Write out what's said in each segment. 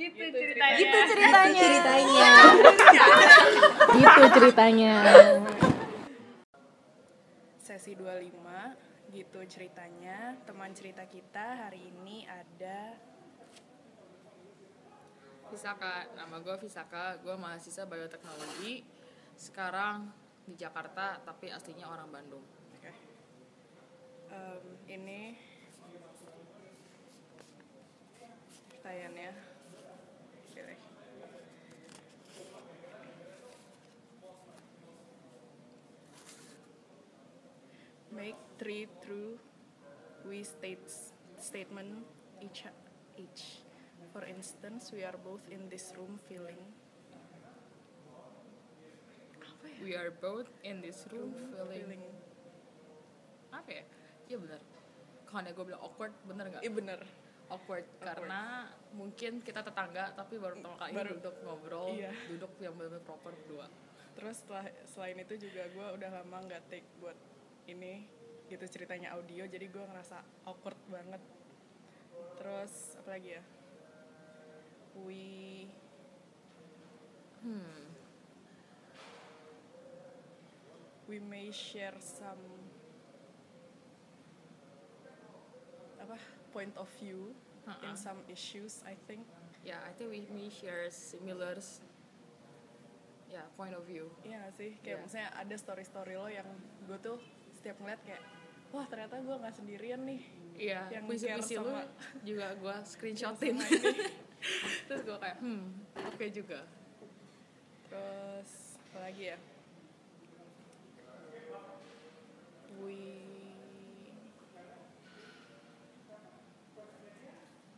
gitu ceritanya. Gitu ceritanya. ceritanya. Gitu ceritanya. sesi 25 gitu ceritanya. Teman cerita kita hari ini ada Visaka, nama gue Visaka, gue mahasiswa bioteknologi. Sekarang di Jakarta, tapi aslinya orang Bandung. Oke. Em, ini pertanyaannya make three true we states statement each each. For instance we are both in this room feeling. Apa ya? We are both in this room feeling. feeling. Apa ya? Iya bener Kalau gue bilang awkward, bener gak? iya bener Awkward, karena mungkin kita tetangga Tapi baru pertama kali Baru- duduk ngobrol Iya. Duduk yang bener-bener proper berdua. Terus setelah selain itu juga gue udah lama nggak take buat ini gitu ceritanya audio jadi gue ngerasa awkward banget. Terus apa lagi ya? We Hmm, we may share some apa point of view in Uh-uh. some issues I think. Ya I think we, we share similar Ya, point of view. Iya sih? Kayak Iya. misalnya ada story story lo yang gue tuh setiap ngeliat kayak wah ternyata gue nggak sendirian nih Iya, Yang puisi-puisi lu sama- juga gue screenshotin. Terus gue kayak, hmm, oke juga Terus apa lagi ya? We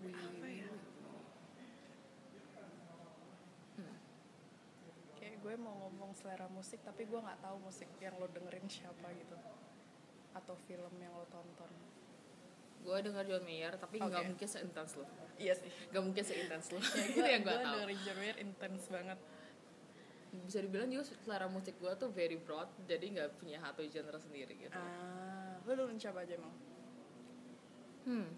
apa ya? Kayak gue mau ngomong selera musik tapi gue nggak tahu musik yang lo dengerin siapa gitu atau film yang lo tonton. Gue denger John Mayer, tapi nggak Oke. mungkin seintens lu Iya sih. Gak mungkin seintens lu Kayak Itu gue yang gue gue tau dengerin John Mayer intens banget. Bisa dibilang juga selera musik gue tuh very broad Jadi nggak punya satu genre sendiri gitu Ah, lo dengerin siapa aja emang? Hmm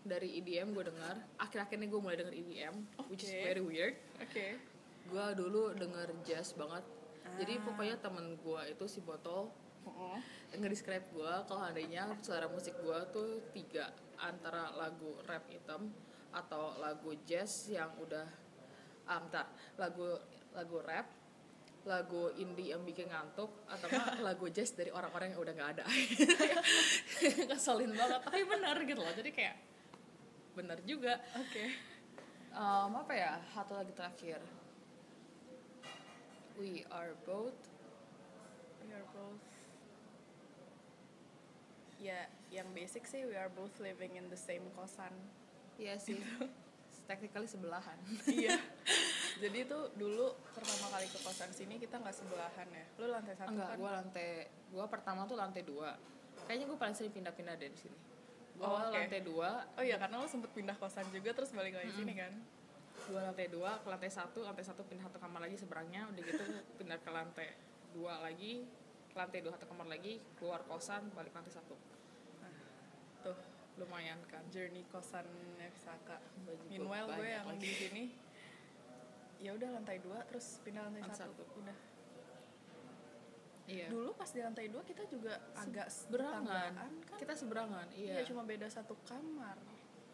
dari EDM gue dengar akhir-akhir ini gue mulai denger EDM which is very weird Oke. gue dulu denger jazz banget jadi Ah. pokoknya temen gue itu si botol Heeh. nge-describe gue kalau adanya selera musik gue tuh tiga antara lagu rap hitam atau lagu jazz yang udah ah, lagu lagu rap lagu indie yang bikin ngantuk atau lagu jazz dari orang-orang yang udah nggak ada ngeselin banget tapi bener gitu loh jadi kayak bener juga Oke. Em, apa ya satu lagi terakhir we are both We are both. Ya, yang basic sih we are both living in the same kosan. Iya sih. Technically sebelahan. iya. Jadi tuh dulu pertama kali ke kosan sini kita nggak sebelahan ya. Lu lantai satu Enggak, kan? gua lantai gua pertama tuh lantai dua. Kayaknya gua paling sering pindah-pindah dari sini. Gua Oh, oke. lantai dua, Oh iya karena lu sempet pindah kosan juga terus balik lagi sini kan? gua lantai dua ke lantai satu, lantai satu pindah satu kamar lagi seberangnya, udah gitu pindah ke lantai dua lagi, ke lantai dua satu kamar lagi, keluar kosan, balik lantai satu. Tuh Lumayan kan. journey kosan Saka. Meanwhile gue yang lagi. di sini ya udah lantai dua terus pindah lantai Lantai satu. satu. Udah. Iya. Dulu pas di lantai dua kita juga agak Seberangan. kan? Kita seberangan, Iya iya. cuma beda satu kamar.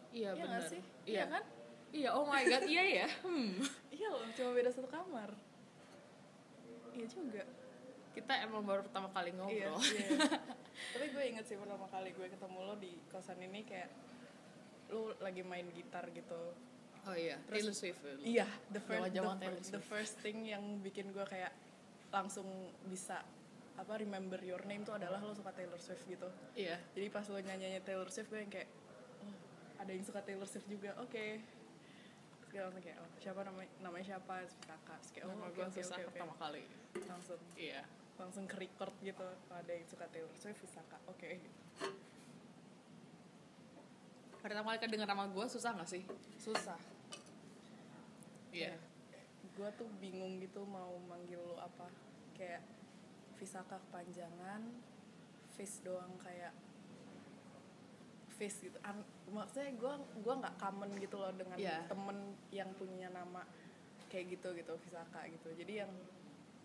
Iya, Iya benar. sih? Iya. Iya kan? Iya, oh my god, iya ya. Hmm. Iya loh, cuma beda satu kamar. Iya juga. Kita emang baru pertama kali Iya, ngobrol. iya. Tapi gue inget sih pertama kali gue ketemu lo di kosan ini kayak lo lagi main gitar gitu. Oh iya, Terus- Taylor Swift. Iya, the first the, Zaman-zaman fir- Taylor the first thing yang bikin gue kayak langsung bisa apa remember your name tuh adalah lo suka Taylor Swift gitu. Iya. Jadi pas lo nyanyi Taylor Swift gue yang kayak oh, ada yang suka Taylor Swift juga. Oke. Terus gue langsung kayak oh, siapa namanya namanya siapa? Terus kakak. Terus kayak oh, gue oke susah oke oke. pertama kali. Langsung Iya. Langsung ke record gitu ada yang suka Taylor Swift Visaka oke Pertama kali kedenger nama gue susah gak sih? susah Iya. gue tuh bingung gitu mau manggil lo apa kayak Visaka kepanjangan Vis doang kayak Fis gitu An- maksudnya gue gua nggak common gitu loh dengan Iya. temen yang punya nama kayak gitu gitu Visaka gitu jadi yang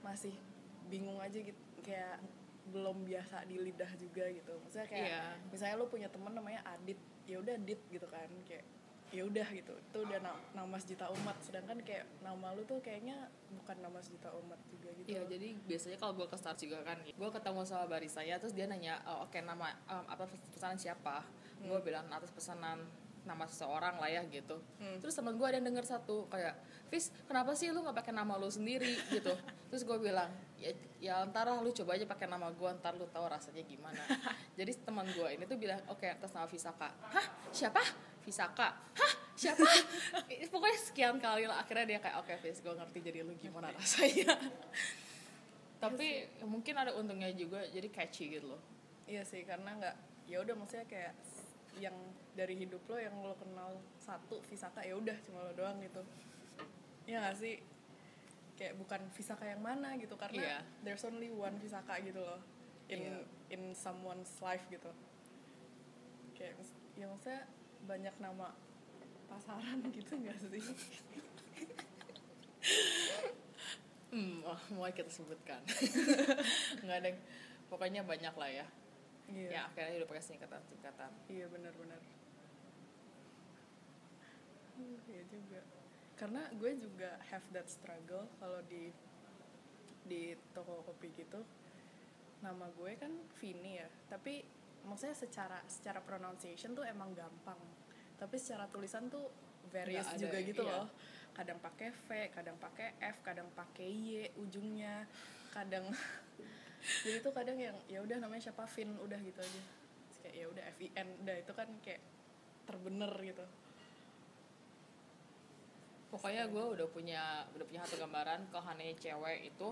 masih bingung aja gitu kayak belum biasa di lidah juga gitu maksudnya kayak Iya. misalnya lu punya temen namanya Adit ya udah Adit gitu kan kayak ya udah gitu itu udah na- nama sejuta umat sedangkan kayak nama lu tuh kayaknya bukan nama sejuta umat juga gitu Iya, jadi biasanya kalau gue ke Star juga kan, gue ketemu sama barisanya, terus dia nanya, oh, oke nama em, apa pesanan siapa? Gue bilang atas pesanan nama seseorang lah ya gitu. Terus temen gue ada yang denger satu kayak, Fis, kenapa sih lu nggak pakai nama lu sendiri gitu? Terus gue bilang, ya, ya antara lu coba aja pakai nama gue, ntar lu tahu rasanya gimana. jadi teman gue ini tuh bilang, oke atas nama Visaka. Hah? Siapa? Visaka. Hah? Siapa? Pokoknya sekian kali lah akhirnya dia kayak, oke Fis, gue ngerti jadi lu gimana rasanya tapi mungkin ada untungnya juga jadi catchy gitu loh Iya sih karena nggak ya udah maksudnya kayak yang dari hidup lo yang lo kenal satu Visaka ya udah cuma lo doang gitu. Iya gak sih? Kayak bukan Visaka yang mana gitu karena Iya. there's only one Visaka gitu loh in Iya. in someone's life gitu. Kayak ya maksudnya banyak nama pasaran gitu gak sih? hmm wah, mulai kita sebutkan nggak ada pokoknya banyak lah ya Iya. ya akhirnya udah pakai singkatan singkatan Iya benar-benar. Uh, Iya juga. Karena gue juga have that struggle kalau di di toko kopi gitu. Nama gue kan Vini ya, tapi maksudnya secara secara pronunciation tuh emang gampang. Tapi secara tulisan tuh various Nggak ada, juga gitu iya. loh. Kadang pakai V, kadang pakai F, kadang pakai Y ujungnya, kadang jadi tuh kadang yang ya udah namanya siapa Vin udah gitu aja Terus kayak ya udah F I N udah itu kan kayak terbener gitu pokoknya gue udah punya udah punya satu gambaran kalau hanya cewek itu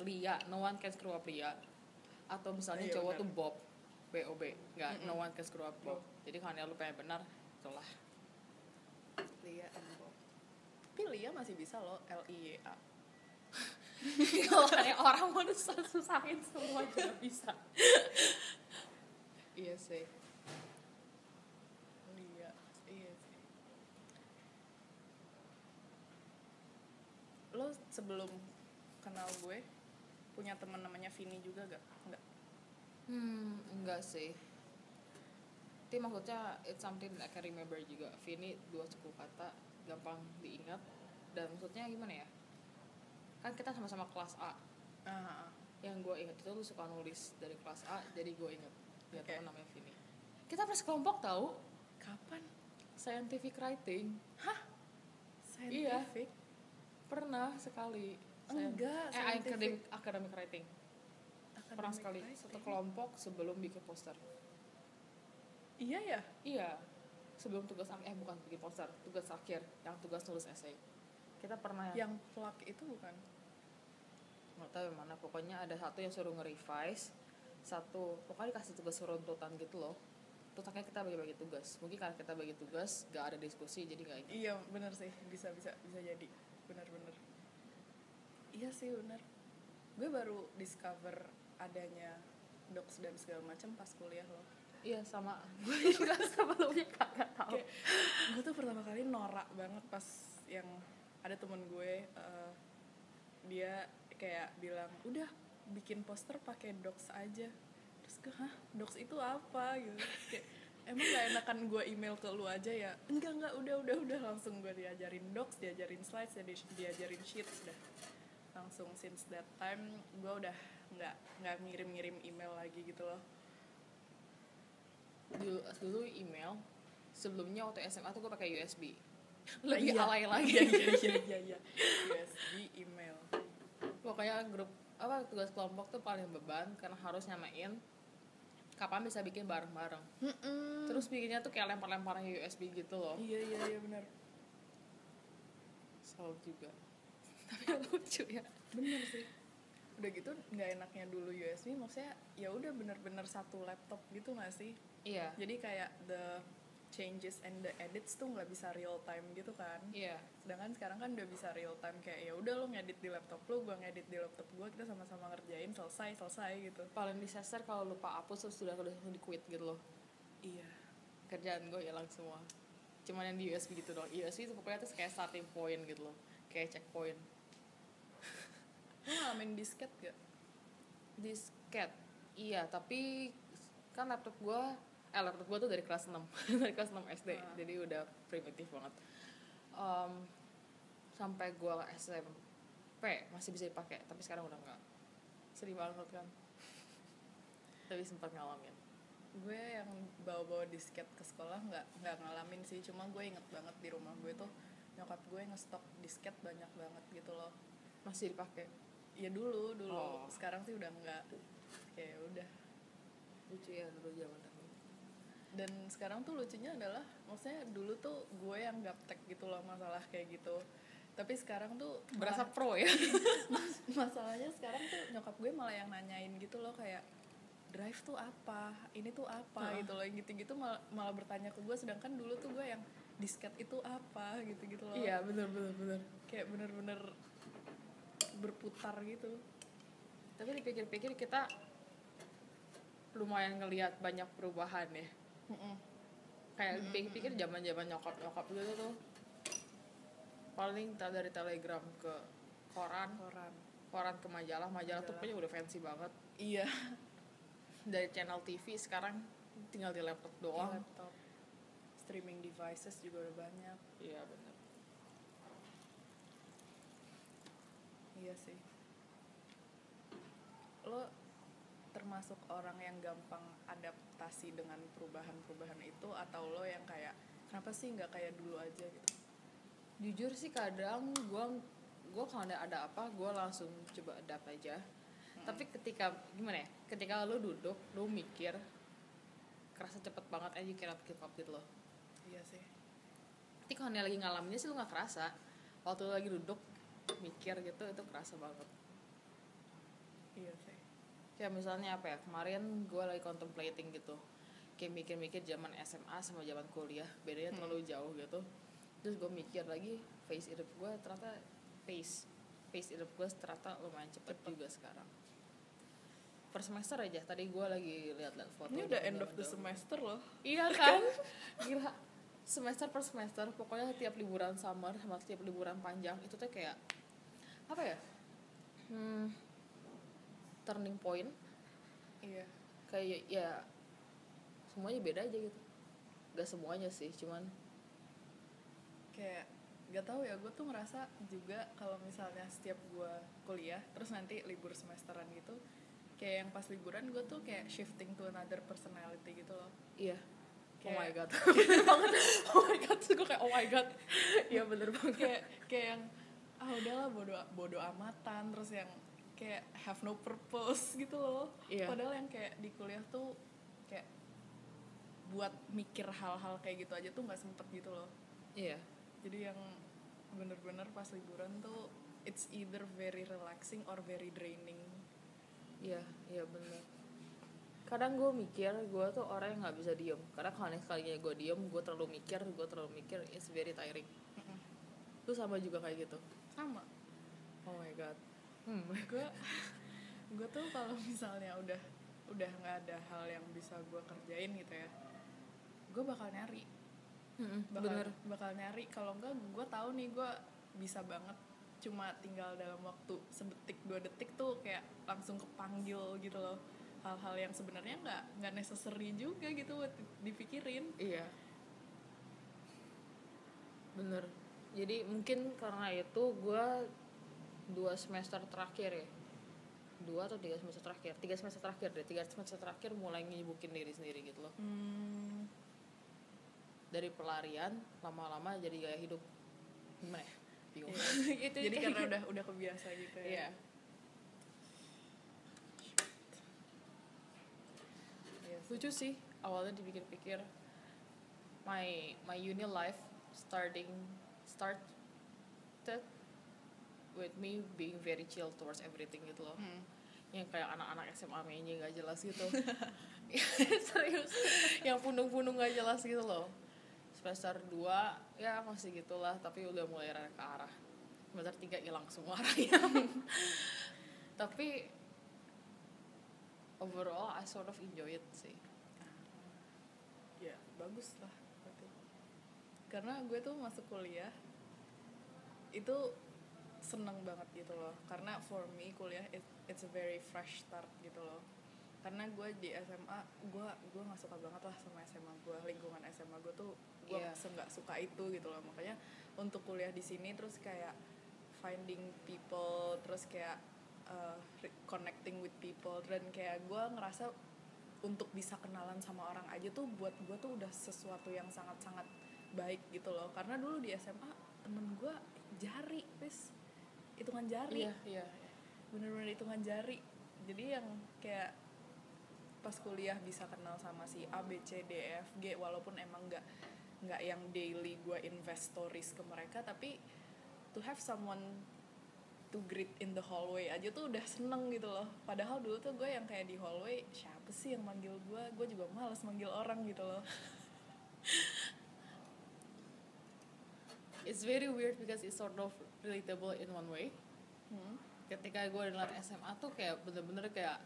Lia no one can screw up Lia. Atau misalnya Iya, cowok benar. tuh Bob B O B nggak no one can screw up Bob. Jadi kalau hanya lu pengen benar itulah. Lia and Bob. Tapi Lia masih bisa loh L I Y A. Kalau orang mau susah susahin semua juga bisa. Iya sih Lia iya sih lo sebelum kenal gue punya teman namanya Vini juga gak? Enggak. Hmm, enggak sih. Tapi maksudnya it's something that I can remember juga. Vini dua suku kata, gampang diingat. Dan maksudnya gimana ya? Kan kita sama-sama kelas A. Ah, ah. Yang gue inget itu lu suka nulis dari kelas A, jadi gue inget. Dia teman namanya Vini. Kita pernah sekelompok tahu kapan? scientific writing. Scientific? Pernah sekali. Enggak, Eh, scientific. academic, academic writing. Pernah Academic sekali writing. satu kelompok sebelum bikin poster. Iya ya? Iya, sebelum tugas eh bukan bikin poster, tugas akhir, yang tugas nulis essay. Kita pernah yang Yang plug itu bukan? nggak tahu yang mana, pokoknya ada satu yang suruh nge-revise, satu pokoknya dikasih tugas runtutan gitu loh. Terus akhirnya kita bagi-bagi tugas. Mungkin karena kita bagi tugas, gak ada diskusi, jadi gak ingat. Iya bener sih bisa bisa bisa jadi bener-bener. Iya sih bener. Gue baru discover adanya docs dan segala macam pas kuliah loh. Iya sama, gue juga sebelumnya kagak tahu. Kayak gue tuh pertama kali norak banget pas yang ada temen gue eh, dia kayak bilang udah bikin poster pakai docs aja. Terus gue hah? Docs itu apa? Gitu. Kayak emang gak enakan gue email ke lu aja ya? Enggak enggak. Udah udah udah. Langsung gue diajarin docs diajarin slides dia- diajarin sheets udah langsung since that time gue udah nggak nggak ngirim-ngirim email lagi gitu loh. Dulu, dulu email, sebelumnya waktu SMA tuh gue pakai USB. Lebih Iya. alay lagi. iya iya iya iya iya. USB email. Pokoknya grup apa tugas kelompok tuh paling beban karena harus nyamain kapan bisa bikin bareng-bareng. Terus bikinnya tuh kayak lempar-lemparan USB gitu loh. Iya iya iya benar. Selalu juga tapi lucu ya. Bener sih. Udah gitu nggak enaknya dulu USB maksudnya ya udah bener-bener satu laptop gitu nggak sih? Iya. Jadi kayak the changes and the edits tuh nggak bisa real time gitu kan? Iya. Sedangkan sekarang kan udah bisa real time kayak ya udah lo ngedit di laptop lo gua ngedit di laptop gua kita sama-sama ngerjain selesai selesai gitu. Paling disaster kalau lupa hapus terus sudah udah di quit gitu loh. Iya. Kerjaan gue hilang semua. Cuman yang di USB gitu doang. USB itu pokoknya tuh kayak starting point gitu loh. Kayak checkpoint Lu ngalamin disket gak? disket. Iya tapi kan laptop gue eh laptop gue tuh dari kelas 6 dari kelas 6 SD Ah. jadi udah primitif banget. Em, sampai gue SMP masih bisa dipakai tapi sekarang udah enggak. Sedih banget kan? Tapi sempat ngalamin. Gue yang bawa-bawa disket ke sekolah nggak nggak ngalamin sih. Cuma gue inget banget di rumah gue tuh nyokap gue ngestok disket banyak banget gitu loh. Masih dipakai ya dulu dulu. Oh. sekarang sih udah nggak. Kayak udah. Lucu ya dulu zaman dan sekarang tuh lucunya adalah maksudnya dulu tuh gue yang gaptek gitu loh masalah kayak gitu. Tapi sekarang tuh berasa malah- pro ya? Masalahnya sekarang tuh nyokap gue malah yang nanyain gitu loh kayak drive tuh apa? Ini tuh apa? Gitu loh yang gitu-gitu malah, malah bertanya ke gue. Sedangkan dulu tuh gue yang disket itu apa? gitu-gitu loh. Iya bener bener bener. Kayak bener-bener berputar gitu. Tapi dipikir-pikir kita lumayan ngelihat banyak perubahan ya. Kayak pikir-pikir zaman zaman nyokap nyokap gitu tuh. Paling dari telegram ke koran. Koran. Koran ke majalah majalah tuh punya udah fancy banget. Iya. Dari channel TV sekarang tinggal di laptop di doang laptop. Streaming devices juga udah banyak. Iya bener iya sih. Lo termasuk orang yang gampang adaptasi dengan perubahan-perubahan itu atau lo yang kayak kenapa sih nggak kayak dulu aja? gitu? Jujur sih kadang gue gue kalau ada ada apa gue langsung coba adapt aja. Tapi ketika gimana ya ketika lo duduk lo mikir kerasa cepet banget aja kira keep up gitu loh iya sih. Tapi kalau lagi ngalaminnya sih lo nggak kerasa. Waktu lo lagi duduk mikir gitu itu kerasa banget. Iya sih. Kayak misalnya apa ya kemarin gue lagi contemplating gitu kayak mikir-mikir zaman SMA sama zaman kuliah bedanya terlalu jauh gitu. Terus gue mikir lagi face hidup gue ternyata pace pace hidup gue ternyata lumayan cepet, juga sekarang. Per semester aja tadi gue lagi lihat-lihat foto ini udah end of the semester loh. Iya kan? Gila semester per semester pokoknya tiap liburan summer sama tiap liburan panjang itu tuh kayak apa ya? Hmm, turning point. Iya. Kayak ya semuanya beda aja gitu. Gak semuanya sih cuman kayak gak tahu ya gue tuh ngerasa juga kalau misalnya setiap gue kuliah terus nanti libur semesteran gitu kayak yang pas liburan gue tuh kayak shifting to another personality gitu loh. Iya. Oh my Kayak- god. Banget. Oh my god. Gue kayak oh my god. Iya bener banget. Kayak kayak yang ah udahlah bodo bodo amatan. Terus yang kayak have no purpose gitu loh. Iya. padahal yang kayak di kuliah tuh kayak buat mikir hal-hal kayak gitu aja tuh nggak sempet gitu loh. Iya. Jadi yang bener-bener pas liburan tuh it's either very relaxing or very draining. Iya iya bener. Kadang gue mikir gue tuh orang yang nggak bisa diem. Karena kalau sekalinya gue diem gue terlalu mikir gue terlalu mikir it's very tiring. Lu sama juga kayak gitu sama. Oh my god. Hmm. gue gue tuh kalau misalnya udah udah nggak ada hal yang bisa gue kerjain gitu ya gue bakal nyari. Mm-mm, bakal bener. bakal nyari. Kalau enggak gue tahu nih gue bisa banget. Cuma tinggal dalam waktu sedetik dua detik tuh kayak langsung kepanggil gitu loh. Hal-hal yang sebenarnya nggak nggak necessary juga gitu buat dipikirin. Iya. Bener. Jadi mungkin karena itu gue dua semester terakhir ya. Dua atau tiga semester terakhir. Tiga semester terakhir deh. Tiga semester terakhir mulai nyibukin diri sendiri gitu loh. hmm, Dari pelarian lama-lama jadi gaya hidup. Gimana ya? Bingung. Iya. itu jadi karena gitu. udah udah kebiasa gitu ya sih. Lucu sih. Awalnya dipikir-pikir my my uni life starting started with me being very chill towards everything gitu loh. Hmm. yang kayak anak-anak SMA mainnya nggak jelas gitu. Serius. Yang pundung-pundung nggak jelas gitu loh. Semester 2 ya masih gitulah tapi udah mulai rada ke arah. Semester 3 hilang semua arahnya tapi overall I sort of enjoy it sih. Ya bagus lah karena gue tuh masuk kuliah itu seneng banget gitu loh. Karena for me kuliah it, it's a very fresh start gitu loh. Karena gue di SMA gue gue nggak suka banget lah sama SMA gue lingkungan SMA gue tuh gue Iya. nggak suka itu gitu loh. Makanya untuk kuliah di sini terus kayak finding people terus kayak uh, connecting with people dan kayak gue ngerasa untuk bisa kenalan sama orang aja tuh buat gue tuh udah sesuatu yang sangat-sangat baik gitu loh. Karena dulu di SMA temen gue jari wis hitungan jari. Iya iya. Iya. bener-bener hitungan jari. Jadi yang kayak pas kuliah bisa kenal sama si A B C D E F G walaupun emang nggak nggak yang daily gue invest stories ke mereka tapi to have someone to greet in the hallway aja tuh udah seneng gitu loh. Padahal dulu tuh gue yang kayak di hallway siapa sih yang manggil gue gue juga males manggil orang gitu loh it's very weird because it's sort of relatable in one way. Hmm. ketika gue dengar SMA tuh kayak bener-bener kayak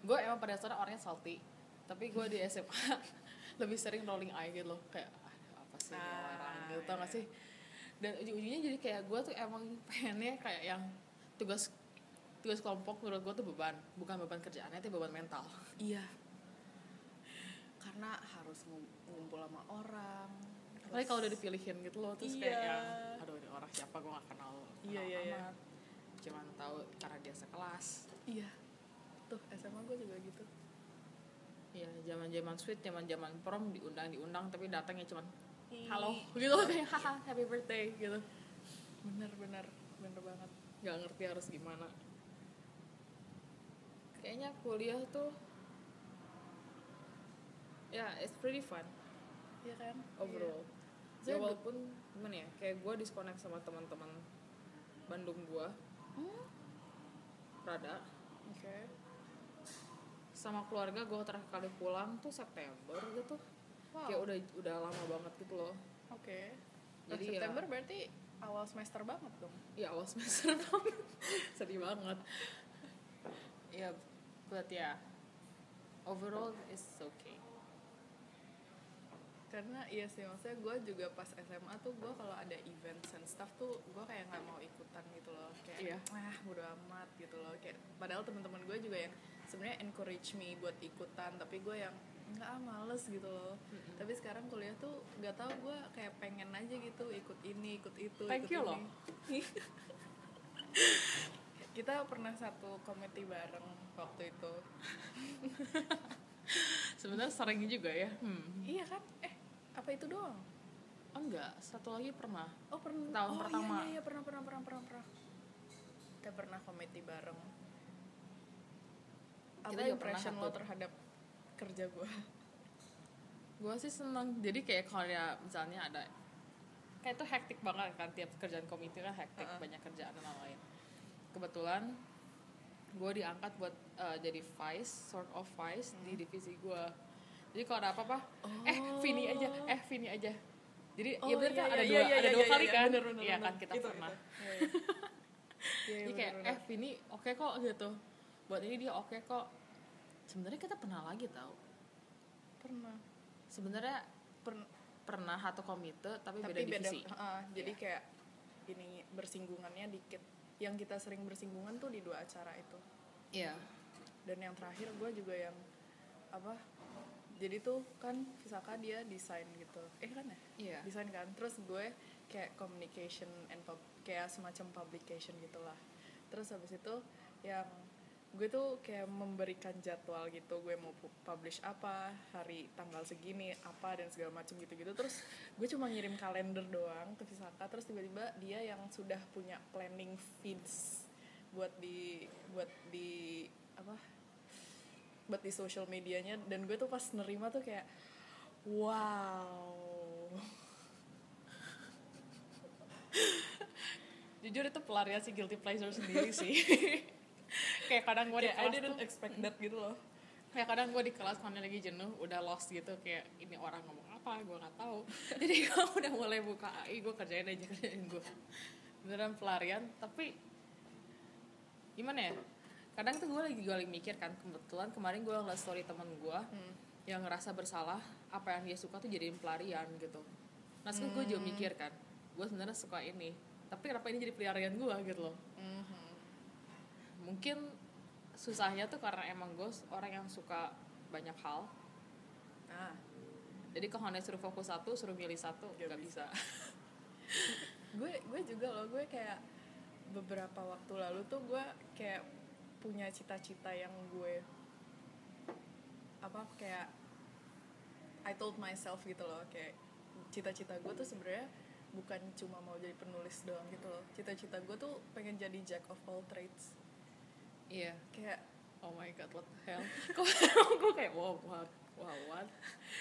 gue emang pada dasarnya orangnya salty tapi gue di SMA lebih sering rolling eye gitu loh kayak "Ah, apa sih Ah, orang gitu tau gak iya. sih? Dan ujung-ujungnya jadi kayak gue tuh emang pengennya kayak yang tugas tugas kelompok menurut gue tuh beban bukan beban kerjaannya tapi beban mental. Iya. Karena harus ngum- ngumpul sama orang apalagi kalau udah dipilihin gitu loh terus kayak Iya. yang aduh ini orang siapa gue gak kenal Iya, kenal iya, iya. amat. cuman tahu karena dia sekelas iya tuh SMA gue juga gitu Iya, zaman-zaman sweet, zaman-zaman prom diundang diundang tapi datangnya cuman halo gitu kayak haha happy birthday gitu. bener bener bener banget nggak ngerti harus gimana. Kayaknya kuliah tuh ya it's pretty fun Iya kan overall. Iya. Ya walaupun gimana ya, kayak gue disconnect sama teman-teman Bandung gue, Hmm, rada. Oke. Sama keluarga gue terakhir kali pulang tuh September gitu. wow. Kayak udah udah lama banget gitu loh. oke. Jadi Jadi ya- September berarti awal semester banget dong. Ya awal semester banget. Sedih banget. Ya but ya overall is okay karena iya sih maksudnya gue juga pas SMA tuh gue kalau ada events and stuff tuh gue kayak nggak mau ikutan gitu loh kayak Iya. ah bodo amat gitu loh kayak padahal teman-teman gue juga yang sebenarnya encourage me buat ikutan tapi gue yang nggak ah males gitu loh tapi sekarang kuliah tuh nggak tahu gue kayak pengen aja gitu ikut ini ikut itu Thank ikut you ini. loh. kita pernah satu komite bareng waktu itu sebenarnya sering juga ya hmm. iya kan eh apa itu doang oh enggak satu lagi pernah Oh pernah. Tahun oh, pertama. Iya, iya, pernah pernah pernah pernah pernah. Kita pernah komedi bareng. Apa Kita juga impression lo terhadap kerja gue? gue sih seneng jadi kayak kalau ya misalnya ada kayak itu hektik banget kan tiap kerjaan komite kan hektik Heeh. banyak kerjaan dan lain-lain kebetulan gue diangkat buat uh, jadi vice sort of vice di divisi gue jadi kalau ada apa-apa eh Vini aja eh Vini aja jadi ya bener kan ada dua ada dua kali kan bener, bener, iya bener. kan kita Itu, pernah itu. Iya, iya. Iya, jadi kayak eh Vini oke kok gitu buat ini dia oke kok sebenarnya kita pernah lagi tau pernah. sebenarnya Pern- pernah atau komite tapi, tapi beda divisi Heeh, jadi Iya. kayak ini bersinggungannya dikit. Yang kita sering bersinggungan tuh di dua acara itu. iya Dan yang terakhir gue juga yang apa? Jadi tuh kan Visaka dia desain gitu. Eh kan ya? iya. Desain kan? Terus gue kayak communication and pub, kayak semacam publication gitulah. Terus habis itu yang gue tuh kayak memberikan jadwal gitu. Gue mau pu- publish apa hari tanggal segini apa dan segala macam gitu-gitu. Terus gue cuma ngirim kalender doang ke Visaka. Terus tiba-tiba dia yang sudah punya planning feeds buat di buat di apa buat di social medianya dan gue tuh pas nerima tuh kayak wow. Jujur itu pelarian si guilty pleasure sendiri sih. Kayak kadang gue di kayak I kelas didn't tuh expect that gitu loh. Kayak kadang gue di kelas kalau lagi jenuh udah lost gitu kayak ini orang ngomong apa gue nggak tahu. Jadi gue udah mulai buka AI gue kerjain aja kerjain gue beneran pelarian tapi gimana ya kadang tuh gue lagi gue lagi mikir kan kebetulan kemarin gue ngeliat story temen gue yang ngerasa bersalah apa yang dia suka tuh jadiin pelarian gitu. Nah sekarang gue juga mikir kan gue sebenarnya suka ini tapi kenapa ini jadi pelarian gue gitu loh. Mhm. mungkin susahnya tuh karena emang gue orang yang suka banyak hal. Nah jadi kalau suruh fokus satu suruh milih satu Gak gak bisa, gue gue juga loh gue kayak beberapa waktu lalu tuh gue kayak punya cita-cita yang gue apa kayak I told myself gitu loh kayak cita-cita gue tuh sebenarnya bukan cuma mau jadi penulis doang gitu loh. Cita-cita gue tuh pengen jadi jack of all trades. Iya. Kayak oh my god what the hell? Kok gue kayak wow what wow what?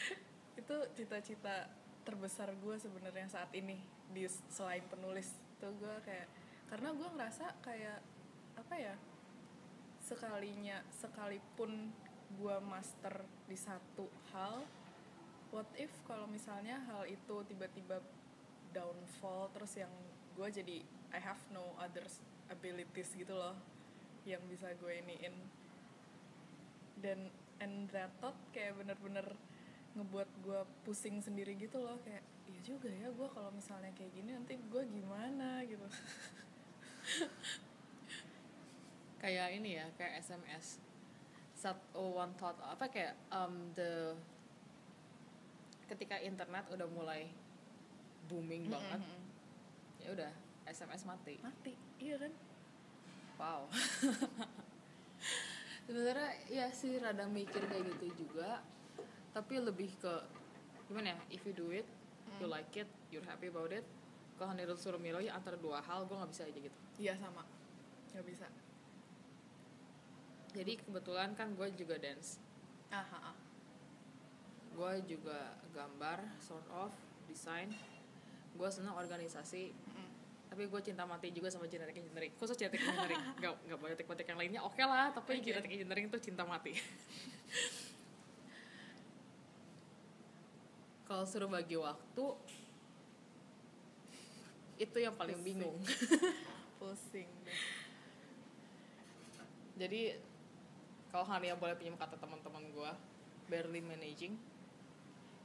Itu cita-cita terbesar gue sebenarnya saat ini di selain penulis. Tuh gue kayak karena gue ngerasa kayak apa ya sekalinya sekalipun gue master di satu hal what if kalau misalnya hal itu tiba-tiba downfall terus yang gue jadi I have no other abilities gitu loh yang bisa gue iniin. Dan and that thought kayak bener-bener ngebuat gue pusing sendiri gitu loh kayak iya juga ya gue kalau misalnya kayak gini nanti gue gimana? gitu kayak ini ya kayak SMS satu one thought apa kayak um, the ketika internet udah mulai booming banget Mm-mm. ya udah SMS mati. Mati iya kan? Wow. Sebenarnya ya sih rada mikir kayak gitu juga. Tapi lebih ke gimana ya if you do it you like it you're happy about it kalau hanya suruh milih antara dua hal gue nggak bisa aja gitu. Iya sama. Nggak bisa jadi kebetulan kan gue juga dance. Ah ah, gue juga gambar sort of desain. Gue senang organisasi. Mm-mm. tapi gue cinta mati juga sama genetic engineering. Khusus genetic engineering. Gak gak politik politik yang lainnya. Oke lah tapi Oke. genetic engineering tuh cinta mati. Kalau suruh bagi waktu itu yang paling Pusing. bingung. Pusing deh. jadi kalau Hania boleh pinjam kata teman-teman gue barely managing.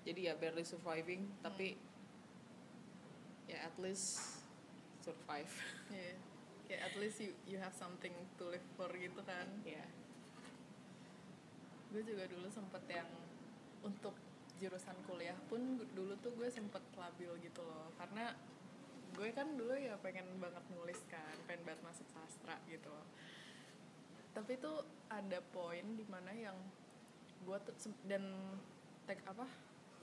Jadi ya barely surviving tapi ya at least survive. Iya. kayak at least you you have something to live for gitu kan. Ya gue juga dulu sempet yang untuk jurusan kuliah pun dulu tuh gue sempet labil gitu loh. Karena gue kan dulu ya pengen banget nulis kan pengen banget masuk sastra gitu. loh tapi tuh ada poin di mana yang gue tuh dan tag apa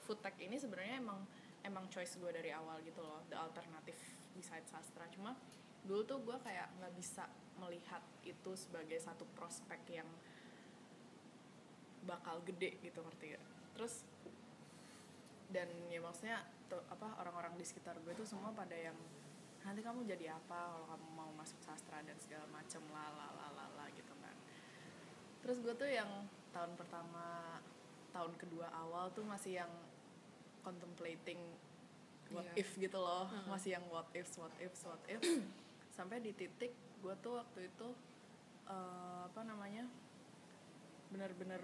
food tech ini sebenarnya emang emang choice gue dari awal gitu loh the alternative beside sastra. Cuma dulu tuh gue kayak nggak bisa melihat itu sebagai satu prospek yang bakal gede gitu ngerti gak terus dan ya maksudnya tuh, apa orang-orang di sekitar gue tuh semua pada yang nanti kamu jadi apa kalau kamu mau masuk sastra dan segala macem lah lah lah lah terus gue tuh yang tahun pertama tahun kedua awal tuh masih yang contemplating what Iya. if gitu loh Hmm. masih yang what if what if what if sampai di titik gue tuh waktu itu eh, apa namanya bener-bener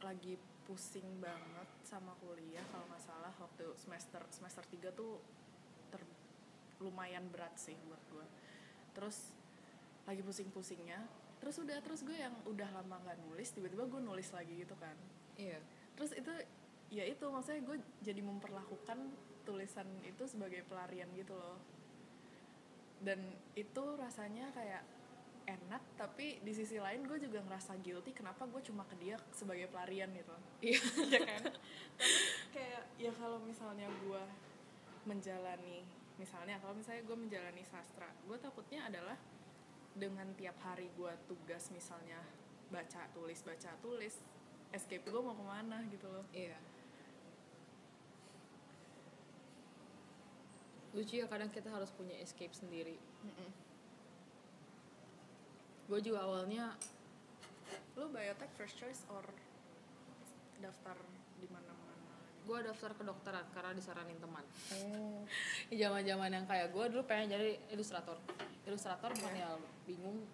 lagi pusing banget sama kuliah kalau nggak salah waktu semester semester 3 tuh ter, lumayan berat sih buat gue terus lagi pusing-pusingnya terus udah terus gue yang udah lama nggak nulis tiba-tiba gue nulis lagi gitu kan. Iya. Terus itu ya itu maksudnya gue jadi memperlakukan tulisan itu sebagai pelarian gitu loh. Dan itu rasanya kayak enak tapi di sisi lain gue juga ngerasa guilty kenapa gue cuma ke dia sebagai pelarian gitu. Iya. Ya kan? Tapi kayak ya kalau misalnya gue menjalani misalnya kalau misalnya gue menjalani sastra gue takutnya adalah dengan tiap hari gue tugas misalnya baca tulis baca tulis escape gue mau ke mana gitu loh. Iya. Lucu ya kadang kita harus punya escape sendiri. Gue juga awalnya lu biotech first choice or daftar di mana-mana gue daftar kedokteran karena disaranin teman. Oh. Zaman zaman yang kayak gue dulu pengen jadi ilustrator. Ilustrator bukan ya bingung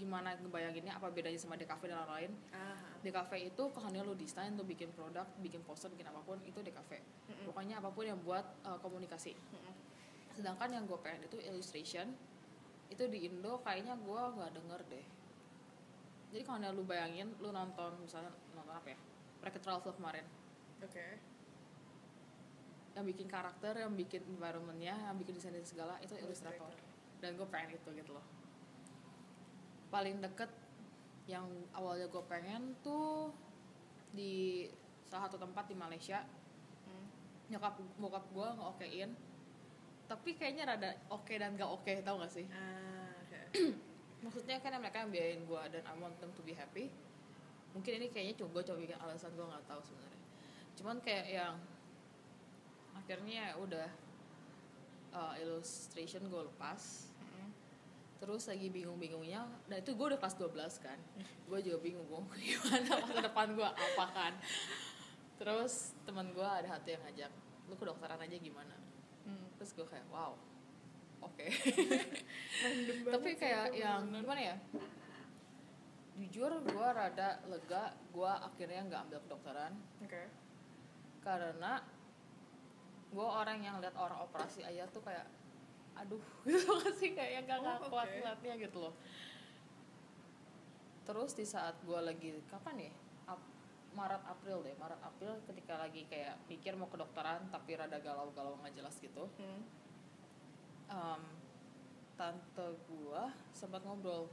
gimana ngebayanginnya apa bedanya sama DKV dan lain-lain. Ah, DKV itu keahlian lu desain lu bikin produk bikin poster bikin apa pun itu DKV Mm-mm. pokoknya apa pun yang buat uh, komunikasi. Mm-mm. sedangkan yang gue pengen itu illustration itu di Indo kayaknya gue nggak denger deh. Jadi kalau lu bayangin lu nonton misalnya nonton apa ya? Wreck-It Ralph lo kemarin. Oke yang bikin karakter yang bikin environmentnya yang bikin desain segala itu ilustrator dan gue pengen itu gitu loh. Paling deket yang awalnya gue pengen tuh di salah satu tempat di Malaysia. Hmm. nyokap bokap gue ngeokein. Tapi kayaknya rada oke dan gak oke tau gak sih? Ah oke. Maksudnya kan mereka yang biayain gue dan I want them to be happy. Mungkin ini kayaknya coba coba bikin alasan gue nggak tahu sebenarnya. Cuman kayak yang akhirnya ya udah uh, illustration gue lepas. Terus lagi bingung-bingungnya dan itu gue udah kelas 12 kan. Gue juga bingung gue gimana masa depan gue apa kan. Terus teman gue ada satu yang ngajak lu ke dokteran aja gimana? Hmm. terus gue kayak wow oke. Banget tapi kayak yang bener-bener. gimana ya? Jujur gue rada lega gue akhirnya nggak ambil kedokteran. Oke. Karena gue orang yang lihat orang operasi aja tuh kayak aduh gitu gak sih kayak gak, gak Oh, kuat ngeliatnya gitu loh. Terus di saat gue lagi kapan ya? Ap- Maret April deh Maret April ketika lagi kayak pikir mau kedokteran tapi rada galau-galau nggak jelas gitu. Hmm. um, tante gue sempat ngobrol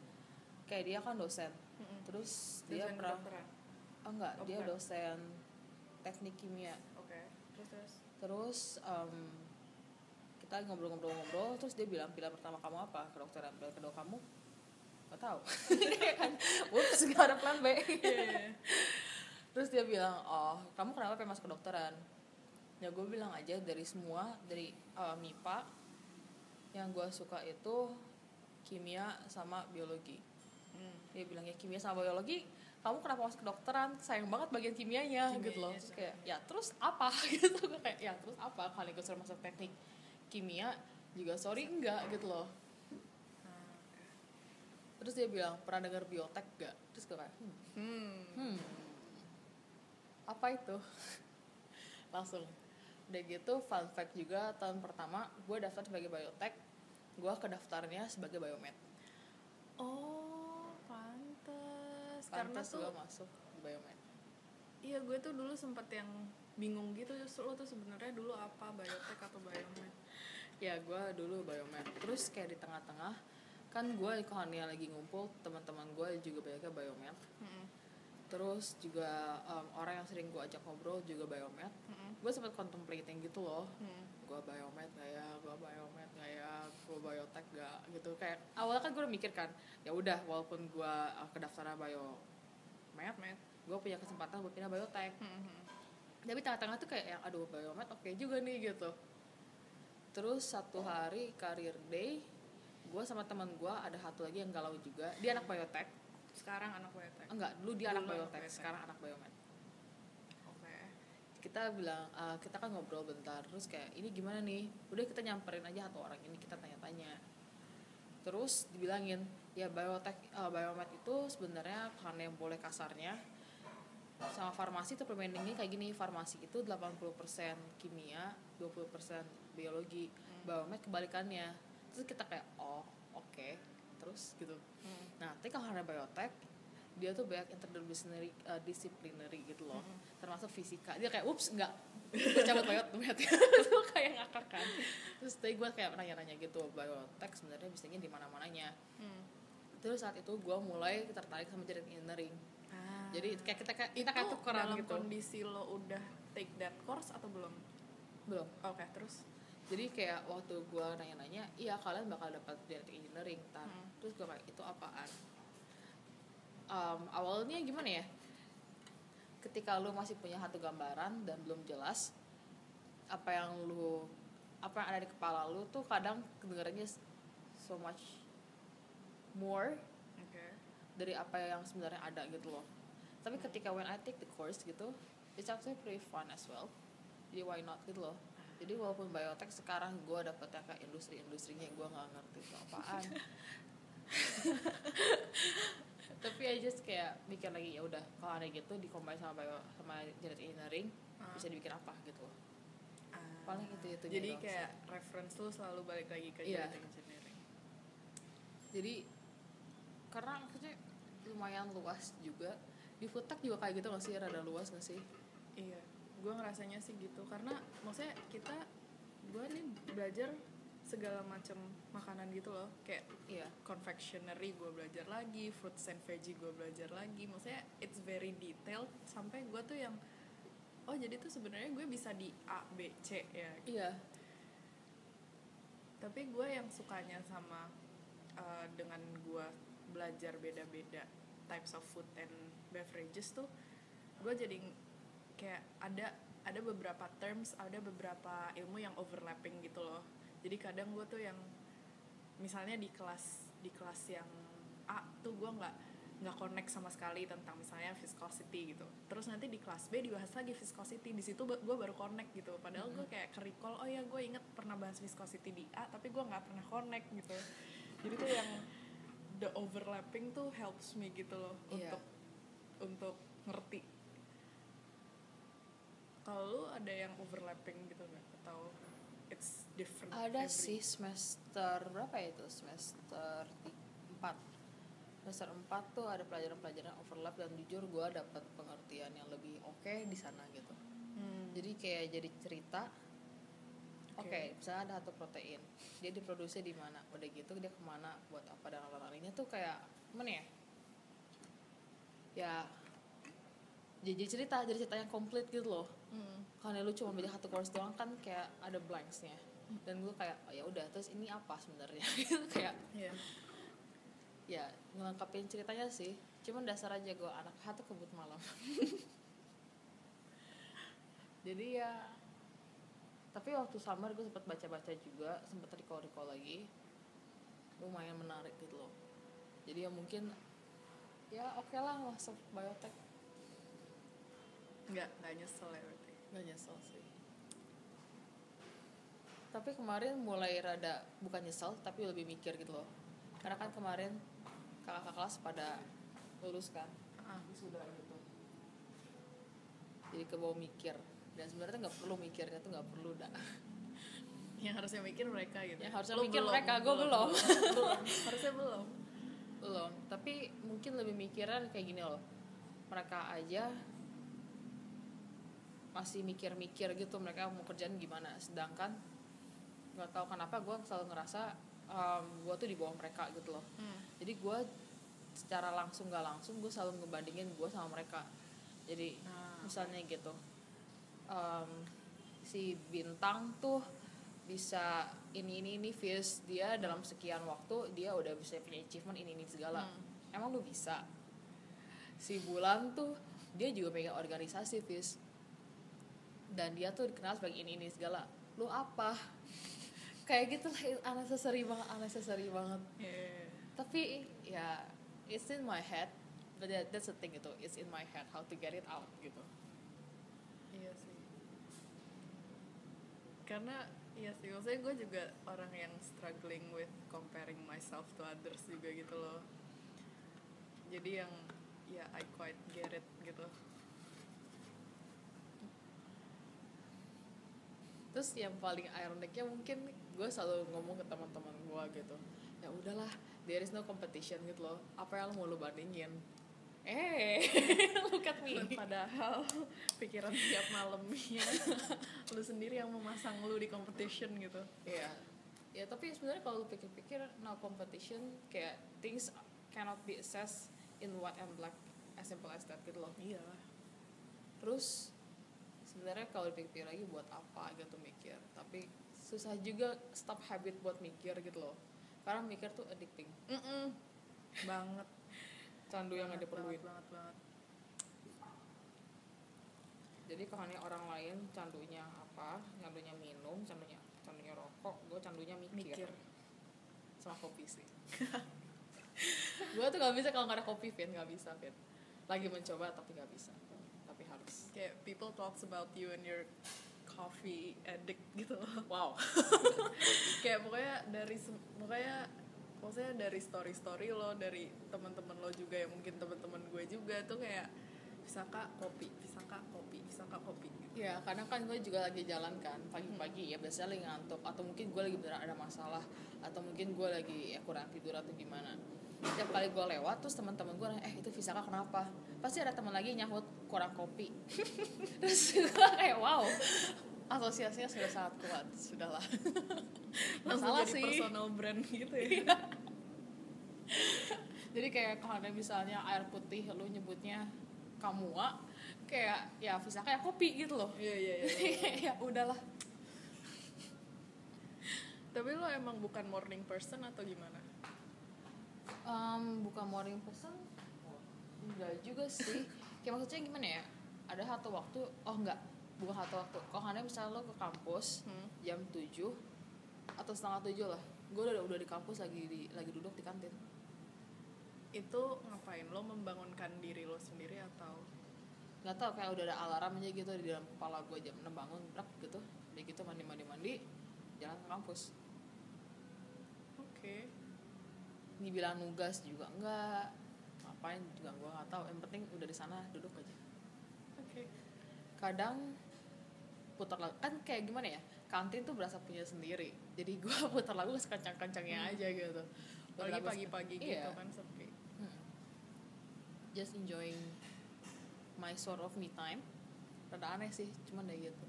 kayak dia kan dosen. Mm-mm. terus dia Dosen pernah kedokteran. oh enggak Oh, dia dosen teknik kimia. Oke terus terus terus em, kita ngobrol-ngobrol-ngobrol terus dia bilang pilihan pertama kamu apa? Kedokteran pilihan kedua kamu? Nggak tahu. Kayak kan? Ups nggak ada plan B. Iya, terus dia bilang oh kamu kenapa pengen masuk kedokteran? Ya gue bilang aja dari semua dari eh, MIPA yang gue suka itu kimia sama biologi. Hmm. dia bilang ya kimia sama biologi kamu kenapa masuk kedokteran? Sayang banget bagian kimianya, gitu loh. Terus kayak ya terus apa? Gitu gue kayak ya terus apa? Kali gue suruh masuk teknik kimia juga sorry enggak gitu loh. Oke. terus dia bilang pernah dengar biotek gak terus gue kayak hmm, hmm. hmm. Apa itu? Langsung. Udah gitu fun fact juga tahun pertama gue daftar sebagai biotek gue kedaftarnya sebagai biomed. Oh karena tuh gue masuk biomed iya gue tuh dulu sempet yang bingung gitu justru lo tuh sebenarnya dulu apa biotek atau biomed ya gue dulu biomed terus kayak di tengah-tengah kan gue nih lagi ngumpul teman-teman gue juga banyaknya biomed Mm-mm. terus juga em, orang yang sering gue ajak ngobrol juga biomed Mm-mm. gue sempet contemplating gitu loh Hmm. gue biomed ya gue biomed gak ya gue biotek gak gitu. Kayak awalnya kan gue udah mikir kan ya udah walaupun gue uh, kedaftaran biomed Med. gue punya kesempatan buat pindah biotek Hmm. tapi tengah-tengah tuh kayak yang aduh biomed oke juga nih gitu. Terus satu hari career day gue sama teman gue ada satu lagi yang galau juga. Dia anak biotek sekarang anak biotek enggak dulu dia anak Dulu anak biotek sekarang anak biomed kita bilang eh, kita kan ngobrol bentar. Terus kayak ini gimana nih? Udah kita nyamperin aja satu orang ini kita tanya-tanya. Terus dibilangin ya biotek eh, biomed itu sebenarnya karena yang boleh kasarnya sama farmasi tuh perbandingannya kayak gini. Farmasi itu 80% kimia 20% biologi. Biomed kebalikannya. Terus kita kayak oh oke. Terus gitu. Hmm. nah tapi kalau karena biotek dia tuh banyak interdisciplinary uh, disciplinary gitu loh. Termasuk fisika. Dia kayak ups enggak gue cabut biotek itu kayak ngakak kan. Terus tadi gue kayak nanya-nanya gitu biotek sebenarnya bisanya di mana-mananya? Hmm. terus saat itu gue mulai tertarik sama jadi engineering. Ah. jadi kayak kita kayak kita kayak tukeran dalam gitu. kondisi lo udah take that course atau belum? Belum. Oke terus? Jadi kayak waktu gue nanya-nanya iya kalian bakal dapat genetic engineering tar. Hmm. terus gue kayak itu apaan Em, awalnya gimana ya? Ketika lu masih punya satu gambaran dan belum jelas apa yang lu apa yang ada di kepala lu tuh kadang kedengarannya so much more oke. dari apa yang sebenarnya ada gitu loh. Tapi ketika when I take the course gitu it's actually pretty fun as well. Jadi why not gitu loh. Jadi walaupun biotek sekarang gue dapet yang kayak industri-industrinya gue nggak ngerti itu apaan tapi I just kayak mikir lagi ya udah kalau ada gitu dikombin sama bio sama genetic engineering Ah. bisa dibikin apa gitu loh Ah. paling itu itu jadi kayak reference lu selalu balik lagi ke Iya. genetic engineering jadi karena maksudnya lumayan luas juga di foodtech juga kayak gitu gak sih rada luas gak sih iya gue ngerasanya sih gitu karena maksudnya kita gue nih belajar segala macam makanan gitu loh. Kayak iya. confectionery gue belajar lagi fruits and veggie gue belajar lagi. Maksudnya it's very detailed. Sampai gue tuh yang oh jadi tuh sebenarnya gue bisa di A B C ya. Iya. Tapi gue yang sukanya sama uh, dengan gue belajar beda-beda types of food and beverages tuh gue jadi kayak ada ada beberapa terms ada beberapa ilmu yang overlapping gitu loh jadi kadang gue tuh yang misalnya di kelas di kelas yang A tuh gue nggak nggak connect sama sekali tentang misalnya viscosity gitu. Terus nanti di kelas B dibahas lagi viscosity di situ gue baru connect gitu. Padahal gue kayak ke recall oh ya gue inget pernah bahas viscosity di A tapi gue nggak pernah connect gitu. Jadi tuh yang the overlapping tuh helps me gitu loh Iya. untuk untuk ngerti. Kalau lu ada yang overlapping gitu nggak? Atau it's different ada every- sih semester berapa ya itu? Semester empat. Semester empat tuh ada pelajaran-pelajaran overlap dan jujur gue dapat pengertian yang lebih oke di sana gitu. Hmm. jadi kayak jadi cerita oke. Oke. misalnya ada satu protein dia diproduksi di mana? Udah gitu dia ke mana? Buat apa? Dan lain-lainnya tuh kayak gimana ya? Ya jadi cerita jadi cerita yang komplit gitu loh. Hmm. karena lu cuma belajar satu course doang kan kayak ada blanksnya dan gue kayak oh, ya udah terus ini apa sebenarnya? Gitu kayak Iya. ya ngelengkapin ceritanya sih. Cuman dasar aja gue anak satu kebut malam. Jadi ya tapi waktu summer gue sempat baca-baca juga sempat recall-recall lagi. Lumayan menarik gitu loh. Jadi ya mungkin ya oke lah masuk biotek nggak nggak nyesel ya berarti. Gak nyesel sih Tapi kemarin mulai rada Bukan nyesel tapi lebih mikir gitu loh. Karena kan kemarin Kakak kelas pada lulus kan. Ah Sudah gitu. Jadi kebawa mikir. Dan sebenarnya nggak perlu mikirnya tuh nggak perlu dah yang harusnya mikir mereka gitu. Yang harusnya mikir mereka, gua belum. belum. Harusnya belum. Belum. Tapi mungkin lebih mikiran kayak gini loh. Mereka aja masih mikir-mikir gitu mereka mau kerjaan gimana. Sedangkan nggak tahu kenapa gue selalu ngerasa gue tuh di bawah mereka gitu loh. Hmm. jadi gue secara langsung gak langsung gue selalu ngebandingin gue sama mereka. Jadi Nah. misalnya gitu em, si bintang tuh bisa ini ini ini views dia dalam sekian waktu dia udah bisa punya achievement ini ini segala. Hmm. emang lu bisa? Si bulan tuh dia juga pegang organisasi views. Dan dia tuh dikenal sebagai ini ini segala. Lu apa kayak gitu lah unnecessary banget unnecessary banget Yeah. tapi ya it's in my head but that, that's the thing itu it's in my head how to get it out gitu Iya sih. Karena iya sih, maksudnya gue juga orang yang struggling with comparing myself to others juga gitu loh. Jadi yang ya I quite get it gitu. terus yang paling ironicnya mungkin gue selalu ngomong ke teman-teman gue gitu ya udahlah there is no competition gitu loh apa yang mau lu bandingin eh look at me Padahal pikiran tiap malamnya lu sendiri yang memasang lu di competition gitu. Iya. Ya tapi sebenarnya kalau lu pikir-pikir no competition kayak things cannot be assessed in white and black as simple as that gitu loh. Iya. Terus sebenarnya kalau dipikir lagi buat apa gitu mikir. Tapi susah juga stop habit buat mikir gitu loh. Karena mikir tuh addicting. Mm banget. Candu yang gak diperluin. Banget, banget, banget. Jadi kalau orang lain candunya apa? Candunya minum, candunya candunya rokok, gue candunya mikir. Mikir. Sama kopi sih. gue tuh gak bisa kalau gak ada kopi, Vin. Gak bisa, Vin. Lagi mencoba tapi gak bisa. Tapi harus. Kayak people talks about you and your coffee addict gitu loh. Wow. kayak pokoknya dari pokoknya maksudnya dari story story lo dari teman-teman lo juga yang mungkin teman-teman gue juga tuh kayak Visaka kopi Visaka kopi Visaka kopi gitu. Ya, kadang kan gue juga lagi jalan kan pagi-pagi ya biasanya lagi ngantuk atau mungkin gue lagi beneran ada masalah atau mungkin gue lagi ya kurang tidur atau gimana. Setiap kali gue lewat terus teman-teman gue eh itu Visaka kenapa? Pasti ada teman lagi nyahut kurang kopi. terus gue kayak wow asosiasinya sudah sangat kuat sudahlah. langsung Masalah jadi sih. personal brand gitu ya Jadi kayak kalau ada misalnya air putih lu nyebutnya kamua kayak ya Visaka ya kopi gitu loh. iya iya iya ya udahlah. tapi lo emang bukan morning person atau gimana Um, bukan morning person? Enggak juga sih. Kayak maksudnya gimana ya? Ada satu waktu oh enggak bukan satu waktu. Kalau ada misalnya lo ke kampus Hmm. jam 7 atau setengah tujuh lah gue udah udah di kampus lagi di lagi duduk di kantin. Itu ngapain? Lo membangunkan diri lo sendiri atau? Nggak tahu kayak udah ada alarm aja gitu di dalam kepala gue jam 6 bangun brak gitu. Udah gitu mandi mandi mandi jalan ke kampus. Oke dibilang nugas juga enggak. Ngapain juga gue nggak tahu. Yang penting udah di sana duduk aja. Oke. Kadang putar lagu kan kayak gimana ya? Kantin tuh berasa punya sendiri. Jadi gue putar lagu sekencang-kencangnya aja gitu. Putar lagi lagu pagi-pagi se- gitu iya. kan sepi. Hmm. just enjoying my sort of me time. Rada aneh sih cuman udah gitu.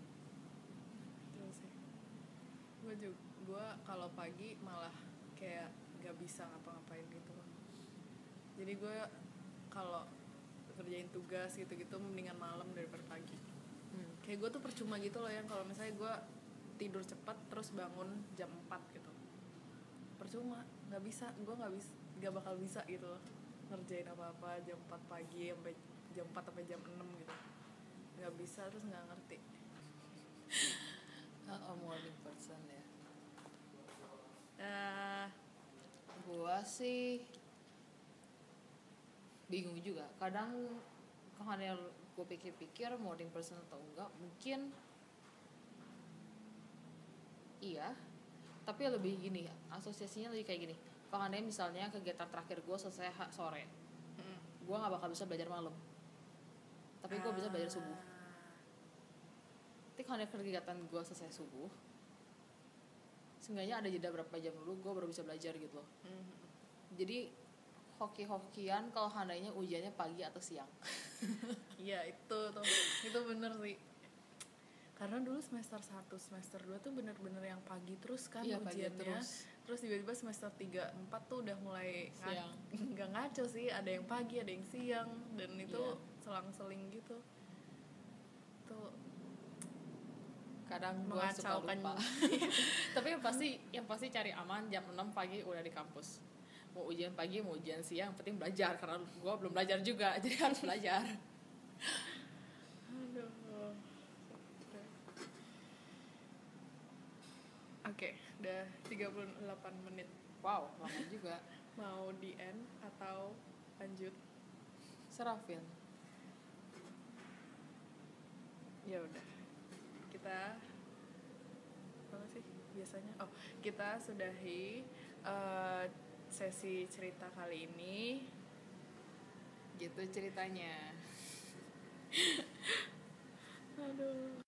Gue juga gue kalau pagi malah kayak gak bisa ngapa-ngapain gitu. Loh jadi gue kalau kerjain tugas gitu-gitu mendingan malam daripada pagi. Hmm. kayak gue tuh percuma gitu loh yang kalau misalnya gue tidur cepat terus bangun jam 4 gitu. Percuma nggak bisa gue nggak bisa nggak bakal bisa gitu loh ngerjain apa-apa jam 4 pagi sampai jam 4 sampai jam 6 gitu. Nggak bisa terus nggak ngerti. Oh, morning person ya? Eh, gua sih bingung juga. Kadang kalau gue pikir-pikir morning person atau enggak mungkin iya. Tapi lebih gini asosiasinya lebih kayak gini. Kalau misalnya kegiatan terakhir gue selesai ha- sore mm. gue nggak bakal bisa belajar malam. Tapi gue bisa belajar subuh. Ah, tapi kalau kegiatan gue selesai subuh seenggaknya ada jeda berapa jam dulu gue baru bisa belajar gitu loh. Mm. jadi hoki-hokian kalau handainya ujiannya pagi atau siang. Iya itu tuh. Itu bener sih. Karena dulu semester 1 semester 2 tuh bener-bener yang pagi terus kan Iya, ujiannya. terus. terus tiba-tiba semester 3 4 tuh udah mulai Siang. nggak ngaco sih. Ada yang pagi ada yang siang. Dan itu Iya. selang-seling gitu. Tuh kadang gue suka lupa tapi yang pasti yang pasti cari aman jam 6 pagi udah di kampus mau ujian pagi mau ujian siang penting belajar karena gue belum belajar juga jadi harus belajar Aduh. Oke, udah 38 menit. wow lama juga Mau di end atau lanjut? serafin Ya udah. Kita apa sih biasanya? Oh, kita sudahi eh, sesi cerita kali ini. gitu ceritanya Aduh.